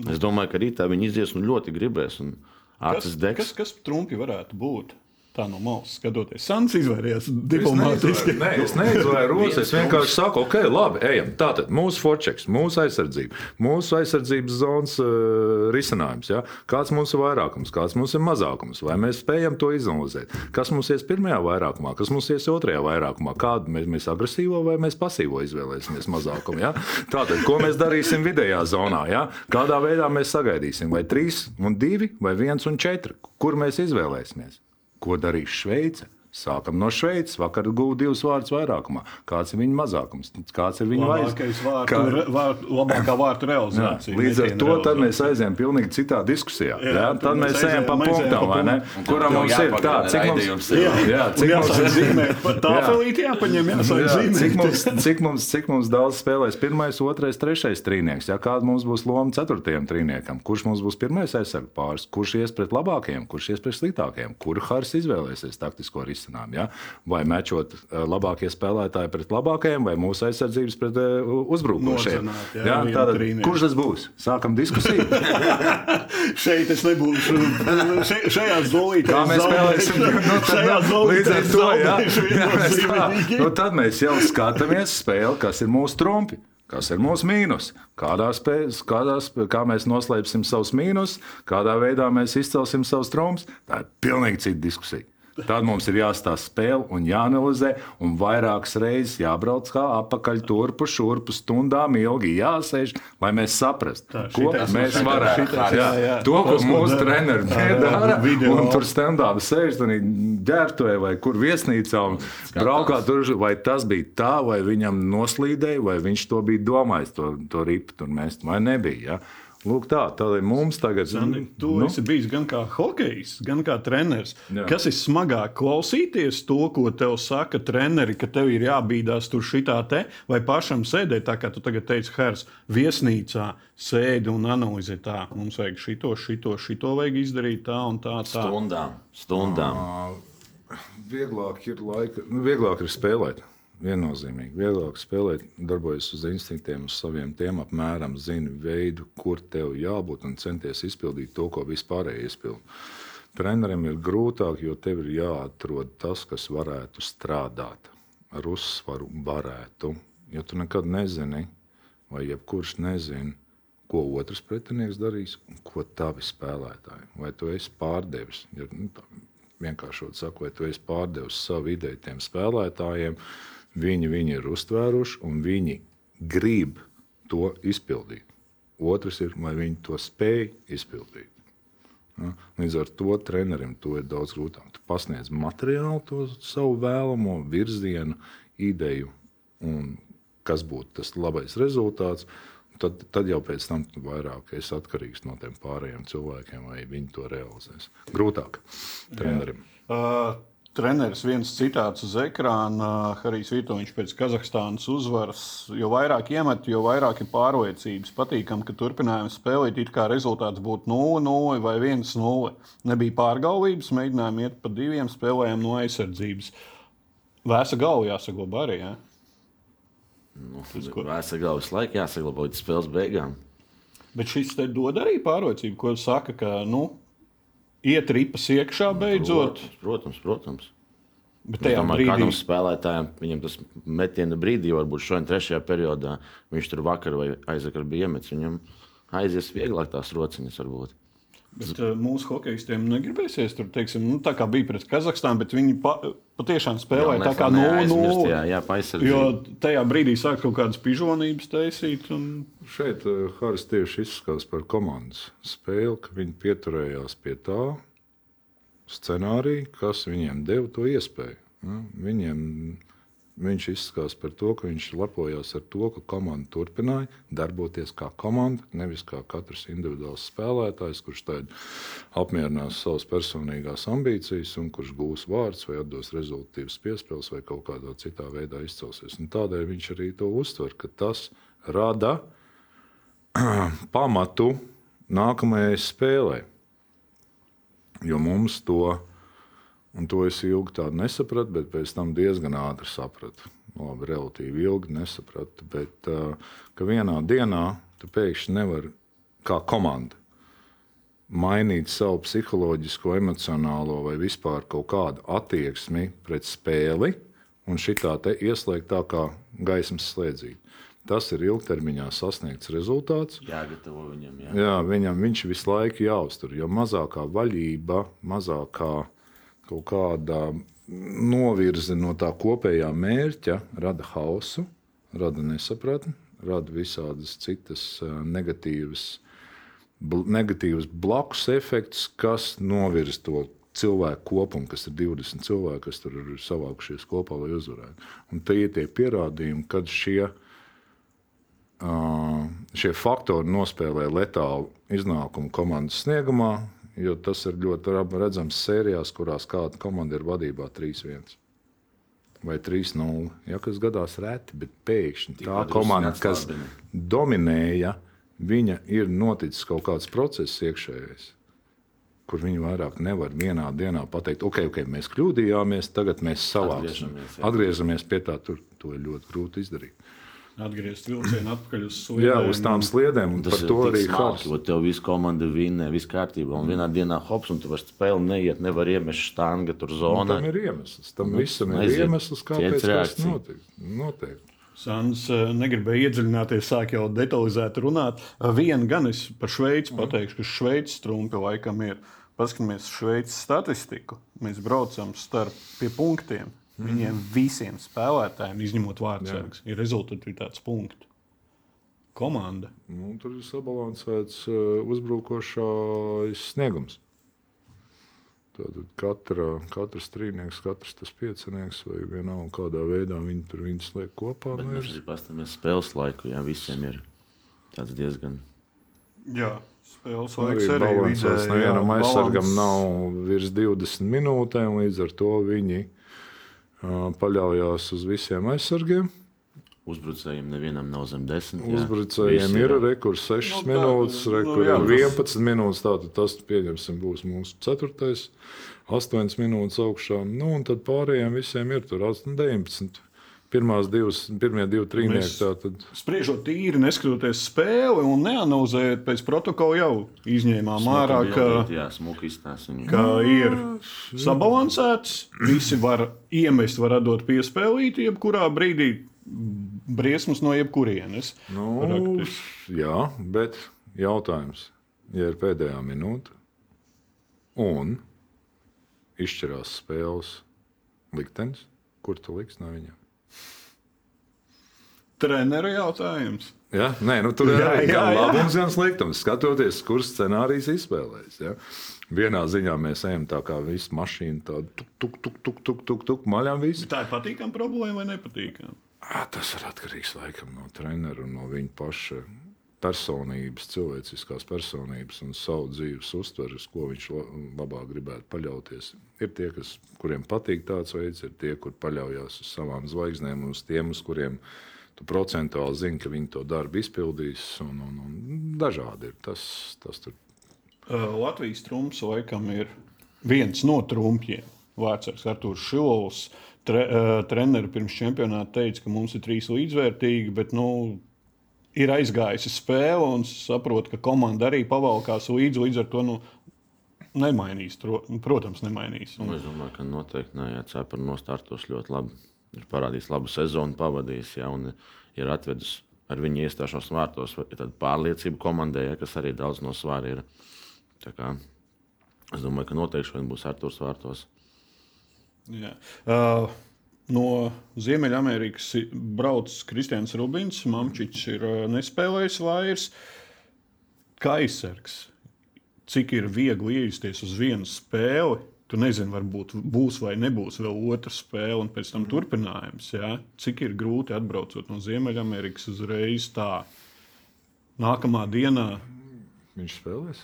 Es domāju, ka rītā viņi izies un ļoti gribēs. Un
Kas,
degs.
kas, kas trumpi varētu būt? Tā no malas skatoties. Sans izvairījās diplomātiski.
Nē, es neizvēru rokas. Es vienkārši saku, ok, labi, ejam. Tātad mūsu forčeks, mūsu aizsardzība, mūsu aizsardzības zonas uh, risinājums. Ja? Kāds mums ir vairākums, kāds mums ir mazākums, vai mēs spējam to izanalizēt? Kas mums ies pirmajā vairākumā, kas mums ies otrajā vairākumā, kādu mēs, mēs agresīvo vai mēs pasīvo izvēlēsimies mazākumu. Ja? Tātad, ko mēs darīsim vidējā zonā? Ja? Kādā veidā mēs sagaidīsim? Vai trīs un divi, vai viens un četri? Kur mēs izvēlēsimies? Ko darīs Šveice? Sākam no Šveices. Vakar gūta divas vārdas vairākumā. Kāds ir viņa mazākums? Kāds ir viņa
Labākais vārtu,
Kā-
vārtu, labākā vārtu
Jā,
realizācija.
līdz ar to tad
realizācija.
mēs aizējām pilnīgi citā diskusijā. Jā,
Jā,
jā,
tad mēs
ejam
aizējām-
pa
pa
vai ne?
punktam.
Kuram mums ir tā, cik mums ir? Jā, cik mums ir?
zīmēt, pat tā
Jā.
felīte jāpaņem, jāsāk
Jā, cik,
zīmēt.
mums, cik, mums, cik mums daudz spēlēs pirmais, otrais, trešais trīnieks? Ja, kāda mums būs loma ceturtajam trīniekam? Kurš mums būs pirmais aizsardzības pāris? Kurš ies pret labākajiem, kurš ies pret sliktākajiem? Kur Hārs izvēlēsies taktisko risinājumu? Ja? Vai mečot eh, labākie spēlētāji pret labākajiem, vai mūsu aizsardzības pret eh, uzbrukošiem?
Jā,
Ja?
vienu
Tātad, kurš tas būs? Sākam diskusiju.
Šeit es nebūšu. Še, šajā zolītē
Kā mēs spēlēsim? Nu, tad,
Šajā
nu, līdz ar to, jā, jā, mēs tā,
viennozīmīgi.
nu, tad mēs jau skatāmies spēli, kas ir mūsu trumpi. Kas ir mūsu mīnus? Kādā spē, kādā, spē- kā mēs noslēpsim savus mīnus, kādā veidā mēs izcelsim savus trumpus? Tā ir pilnīgi cita diskusija. Tad mums ir jāstāsta spēle un jāanalizē, un vairākas reizes jābrauc kā apakaļ, turpu, šurpu, stundām ilgi jāsēž, lai mēs saprastu,
Tā,
ko
šitais
mēs
jā, jā.
To, ko mūsu treneri dara, un tur stand-up sēž ģērbtuvē vai kur viesnīcā un braukā tur, vai tas bija tā, vai viņam noslīdēja, vai viņš to bija domājis, to, to ripu tur mest, vai nebija. Ja? Lūk, tā, tā ir mums tagad.
Sandi, tu nu? esi bijis gan kā hokejs, gan kā treneris.
Jā.
Kas ir smagāk klausīties to, ko tev saka treneri, ka tev ir jābīdās tur šitā te, vai pašam sēdēt, tā kā tu tagad teici, Hers, viesnīcā sēdi un analizē tā. Mums vajag šito, šito, šito vajag izdarīt tā un tā. tā.
Stundām. Stundām.
Vieglāk ir, laika, nu, vieglāk ir spēlēt. Viennozīmīgi. Vieglāk spēlēt, darbojas uz instinktiem, uz saviem tiem apmēram, zini veidu, kur tev jābūt un centies izpildīt to, ko vispārēji izpildīt. Trenerim ir grūtāk, jo tev ir jāatrod tas, kas varētu strādāt ar uzsvaru, varētu. Jo tu nekad nezini, vai jebkurš nezina, ko otrs pretinieks darīs un ko tavi spēlētāji. Vai tu esi pārdevis? Ja, nu, tā, vienkāršot sakot, vai tu esi pārdevis savu ideju tiem spēlētājiem, viņi, viņi ir uztvēruši un viņi grib to izpildīt. Otrs ir, vai viņi to spēj izpildīt. Ja? Līdz ar to trenerim to ir daudz grūtāk. Tu pasniedz materiālu, to savu vēlamo virzienu, ideju, un kas būtu tas labais rezultāts. Tad, tad jau pēc tam vairāk esi atkarīgs no tiem pārējiem cilvēkiem, vai viņi to realizēs. Grūtāk trenerim.
Uh, treneris viens citāts uz ekrāna, Harijs Vitoņš pēc Kazahstānas uzvaras. Jo vairāk iemet, jo vairāk ir pārliecības. Patīkam, ka turpinājām spēlēt, it kā rezultāts būtu 0-0 vai 1-0. Nebija pārgalvības, mēģinājām iet pa diviem, spēlējām no aizsardzības. Vēsa galva jāsaglabā arī. Ja?
Vēsturē galvas laika jāsaglabā līdz spēles beigām.
Bet šis te dod arī pārliecību, ko saka, ka nu, iet ripas iekšā beidzot.
Protams, protams.
Bet tajā
domāju,
brīdī
kādam spēlētājam, viņam tas metiena brīdī, varbūt šodien, trešajā periodā, viņš tur vakar vai aizvakar bija iemetis. Viņam aizies vieglāk tās rociņas, varbūt.
Bet uh, mūsu hokeistiem negribēsies tur, teiksim, nu, tā kā bija pret Kazahstānu, bet viņi pa, patiešām spēlēja tā kā 0-0.
Jā, jā
Jo
paizsardzība.
tajā brīdī sāk kaut kādas pižonības taisīt. Un...
Šeit uh, Haris tieši izskatās par komandas spēli, ka viņi pieturējās pie tā scenārija, kas viņiem deva to iespēju. Ja? Viņiem viņš izsakās par to, ka viņš lepojās ar to, ka komanda turpināja darboties kā komanda, nevis kā katrs individuāls spēlētājs, kurš apmierinās savas personīgās ambīcijas un kurš gūs vārdus vai atdos rezultātus piespēles vai kaut kādā citā veidā izcelsies. Un tādēļ viņš arī to uztver, ka tas rada pamatu nākamajai spēlei. Jo mums to, un to es ilgi tādu nesapratu, bet pēc tam diezgan ātri sapratu. Labi, relatīvi ilgi nesapratu, bet ka vienā dienā tu pēkšņi nevari kā komanda mainīt savu psiholoģisko, emocionālo vai vispār kaut kādu attieksmi pret spēli un šitā te ieslēgt tā kā gaismas slēdzīt. Tas ir ilgtermiņā sasniegts rezultāts.
Jāgatavo viņam. Jā.
Jā, viņam viņš visu laiku jāuztur. Jo mazākā vaļība, mazākā kaut kāda novirze no tā kopējā mērķa rada hausu, rada nesapratni, rada visādas citas eh, negatīvas, negatīvas blakus efektus, kas novirza to cilvēku kopumu, kas ir 20 cilvēki, kas tur ir savākušies kopā, lai uzvarētu. Un tie ir tie pierādījumi, kad šie Uh, šie faktori nospēlē letālu iznākumu komandas sniegumā, jo tas ir ļoti redzams sērijās, kurās kāda komanda ir vadībā 3-1 vai 3-0. Ja, kas gadās reti, bet pēkšņi tā
drusku
komanda, kas dominēja, viņa ir noticis kaut kāds process iekšējais. Kur viņi vairāk nevar vienā dienā pateikt, ok, ok, mēs kļūdījāmies, tagad mēs savāksim.
Atgriežamies, jā.
Atgriežamies pie tā, tur to ir ļoti grūti izdarīt.
Atgriezt vilcienu atpakaļ uz
Jā,
sliedēm.
uz tām sliedēm, un
Tas
par
ir
to arī
jo tev viss komanda vinnē, viss kārtībā. Un vienā dienā hops, un tu vairs spēli neiet, nevar iemest štanga tur zonā.
Tam ir iemesls. Tam visam ir
aiziet.
iemesls, kāpēc tas notiek. Noteikti.
Sāns eh, negribēja iedziļināties, sāk jau detalizēti runāt. Eh, Vienu gan es par Šveici pateikšu, ka Šveices trumpi laikam ir. Paskatāmies Šveices statistiku. Mēs braucam starp pie punktiem. Viņiem visiem spēlētājiem, izņemot vārdsargus, ir rezultāts punkts. Komanda.
Nu, tur ir sabalansēts uh, uzbrukošais sniegums. Tātad katra, katrs trīnieks, katrs tas piecinieks, vai vienalga kādā veidā viņi tur viņus liek kopā.
Bet
nu,
mēs
ir-
arī paskatāmies spēles laiku, jā, visiem ir tāds diezgan.
Jā, spēles
Arī
laiks arī
balansēts.
vidēji,
Nevienam
jā,
aizsargam
balans.
nav virs 20 minūtēm, līdz ar to viņi paļaujas uz visiem aizsargiem.
Uzbrucējiem nevienam nav zem desmit. jā.
Uzbrucējiem
Visi
ir rekurs 6
Nu,
minūtes,
nu,
rekurs
tas-
11 minūtes. Tātad tas, pieņemsim, būs mūsu 4. 8 minūtes augšā. Nu, un tad pārējiem visiem ir tur 8, 19. Pirmās divas, pirmie divi trīnieki.
Spriežot tīri, neskatoties spēli un neanalizējot pēc protokola, jau izņēmām ārā, ka,
Jā,
ka ir sabalansēts. Visi var iemest, var dot piespēlīt, jebkurā brīdī briesmas no jebkurienes.
Nu,
Praktiski.
jā, bet jautājums, ja ir pēdējā minūte un izšķirās spēles liktenis, kur tu liks no viņiem?
Treneru jautājums.
Ja? Nē, nu, tur ir
Jā,
arī
jā, jā.
labums, gan sliktums. Skatoties, kurš scenārijs izspēlēs. Ja? Vienā ziņā mēs ejam tā kā visa mašīna, tāda tuk, tuk, tuk, tuk, tuk, tuk, maļām visu.
Tā ir patīkama problēma vai nepatīkama?
Tas ir atkarīgs laikam no treneru un no viņa paša personības, cilvēciskās personības un savu dzīves uztveres, ko viņš la- labāk gribētu paļauties. Ir tie, kas, kuriem patīk tāds veids, ir tie, kur paļaujas uz savām zvaigznēm, uz tiem, uz kuriem tu procentuāli zini, ka viņi to darbu izpildīs. Un, un, un dažādi ir tas, tas tur.
Latvijas trumps laikam ir viens no trumpiem. Vārtsargs Arthurs Šilovs. Tre, treneris pirms čempionāta teica, ka mums ir trīs līdzvērtīgi, bet nu, ir aizgājusi spēle un saprot, ka komanda arī pavalkās līdzi. Līdz ar to nu, nemainīs. Protams, nemainīs. Un,
Es domāju, ka noteikti nē, jā, Cepura nostārtos ļoti labi. Ir parādījis labu sezonu, pavadījis, ja, un ir atvedis ar viņu iestāšanos vārtos. Ir pārliecība komandai, ja, kas arī daudz no svāra ir. Kā Es domāju, ka noteikti šodien būs Arthurs vārtos.
Jā. Uh, no Ziemeļamerikas brauc Kristians Rubins. Mamčičs ir uh, nespēlējis vairs. Kā aizsargs, cik ir viegli iejusties uz vienu spēli. Tu tu nezini, varbūt būs vai nebūs vēl otra spēle, un pēc tam turpinājums. Ja? Cik ir grūti atbraucot no Ziemeļamerikas uzreiz tā. Nākamā dienā
Viņš spēlēs.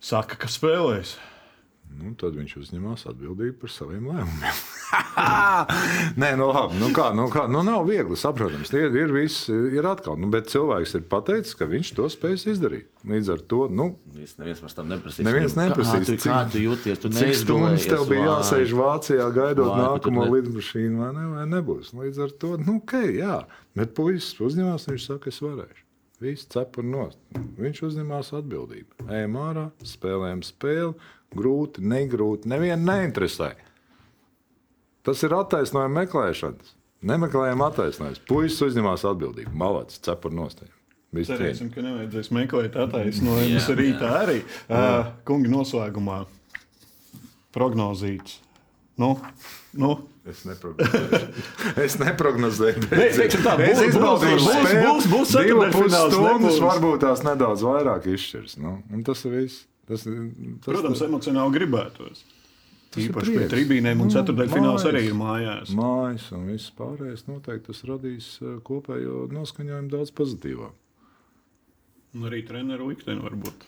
saka, ka spēlēs.
Nu, tad viņš uzņemās atbildību par saviem lēmumiem. Nē, nu, labi, nu kā, nu kā, nu nav viegli saprotams. Ir, ir viss, ir atkal, nu, bet cilvēks ir pateicis, ka viņš to spēs izdarīt. Līdz ar to, nu,
Viss neviens vairs tam neprasīs.
Neviens
Kā
neprasīs,
tu,
cik-
kā tu jūties? Tu
cik stundas tev bija jāsēž
vā.
Vācijā gaidot
Vai,
nākamo
ne-
lidmašīnu, vai, ne, vai nebūs. Līdz ar to, nu, ok, jā. Bet puisis uzņemās, viņš saka, es varēšu. Viss cepur nost. Viņš uzņemās atbildību. Ejam ārā, spēlējam spēli, grūti, negrūti, nevienu neinteresē. Tas ir attaisnojuma meklēšanas. Nemeklējam attaisnojumus. Puisis uzņemās atbildību. Malacis, cepur nost. Viss
Cerēsim, ka nevajadzēs meklēt attaisnojumus rītā arī. Uh, kungi noslēgumā prognozīts. Nu, nu.
Es neprognozēju. es neprognozēju.
Nē, teiksim tā,
es
būs-
izbaudīju
būs- būs-
spēli.
būs- būs
Divu pus
ceturtdaļfināls,
stundas
nebūs.
varbūt tās nedaudz vairāk izšķirs. Nu, un tas ir viss. Tas, tas,
Protams, emocionāli gribētos.
ir
Īpaši pie tribīnēm, un ceturdaļfināls arī ir mājās.
Mājas un viss pārējais noteikti tas radīs eh, kopējo noskaņojumu daudz pozitīvāk.
Un arī treneru likteni varbūt.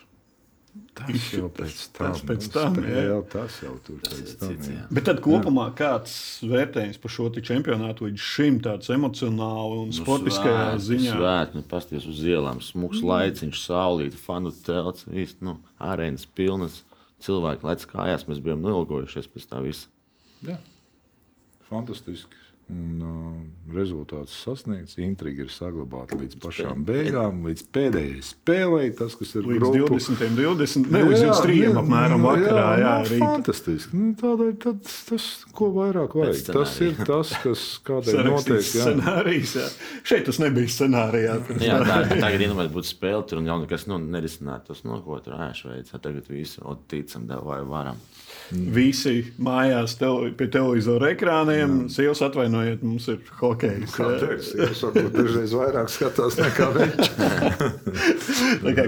Tas jau pēc tam,
tas pēc
nu,
tam,
spēle,
jā.
tas jau tur pēc tam.
cits,
jā.
jā.
Bet tad kopumā kāds vērtējums par šo čempionātu līdz šim tāds emocionāli un sportiskajā ziņā?
Svētki, nu, pasties uz ielām, smūgs
Mm.
laiciņš, saulīt, fanu telts, viss, nu, arēnas pilnas. Cilvēki lec kājās, mēs bijām noilgojušies pēc tā visa.
Jā, fantastiski. Un, uh, rezultāts sasniegts, intriga ir saglabāta līdz pašām beigām, līdz pēdējai spēlei. Tas, kas ir
Līdz
grupu-
20, 20, ne līdz 23 apmēram
nu,
vakarā. Jā,
nu,
rītā.
fantastiski. Nu, tādēļ tad, tas, ko vairāk vajag. Tas ir tas, kas kādēļ notiek. Jā.
scenārijs. jā. Šeit tas nebija scenārijā.
Jā, tā, tagad iedomājieties, būtu spēle, tur jau nekas nu, nerisinātu tos no ko tur ēšveids. Tagad visi o, ticam, vai varam.
Visi mājās tele, pie televizora ekrāniem. Sievas atvainojiet, mums ir
varbūt dažreiz vairāk skatās nekā viņš.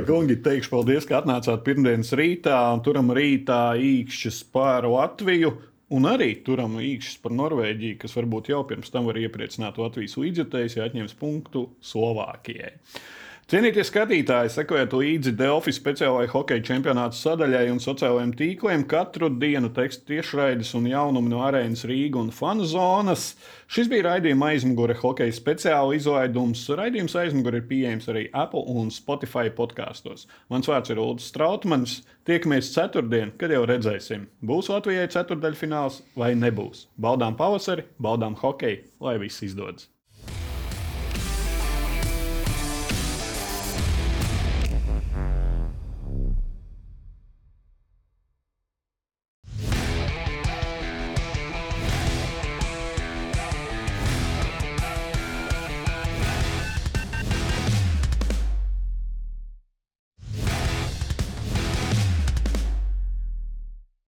Kungi, teikšu paldies, ka atnācāt pirmdienas rītā un turam rītā īkšķis par Latviju. Un arī turam īkšķis par Norvēģiju, kas varbūt jau pirms tam var iepriecināt Latvijas līdzjutējus, ja atņems punktu Slovākijai. Cienītie skatītāji, sekojiet līdzi Delfi speciālajai hokeja čempionāta sadaļai un sociālajiem tīkliem. Katru dienu tekstu tiešraides un jaunumi no arēnas Rīgas un fanu zonas. Šis bija raidījuma aizmugure hokeja speciāla izlaidums. Raidījums aizmugure ir pieejams arī Apple un Spotify podkastos. Mans vārds ir Ulrichs Strautmans. Tiekamies ceturtdien, kad jau redzēsim, būs Latvijai ceturdaļfināls vai nebūs. Baudām pavasari, baudām hokeju, lai viss izdodas!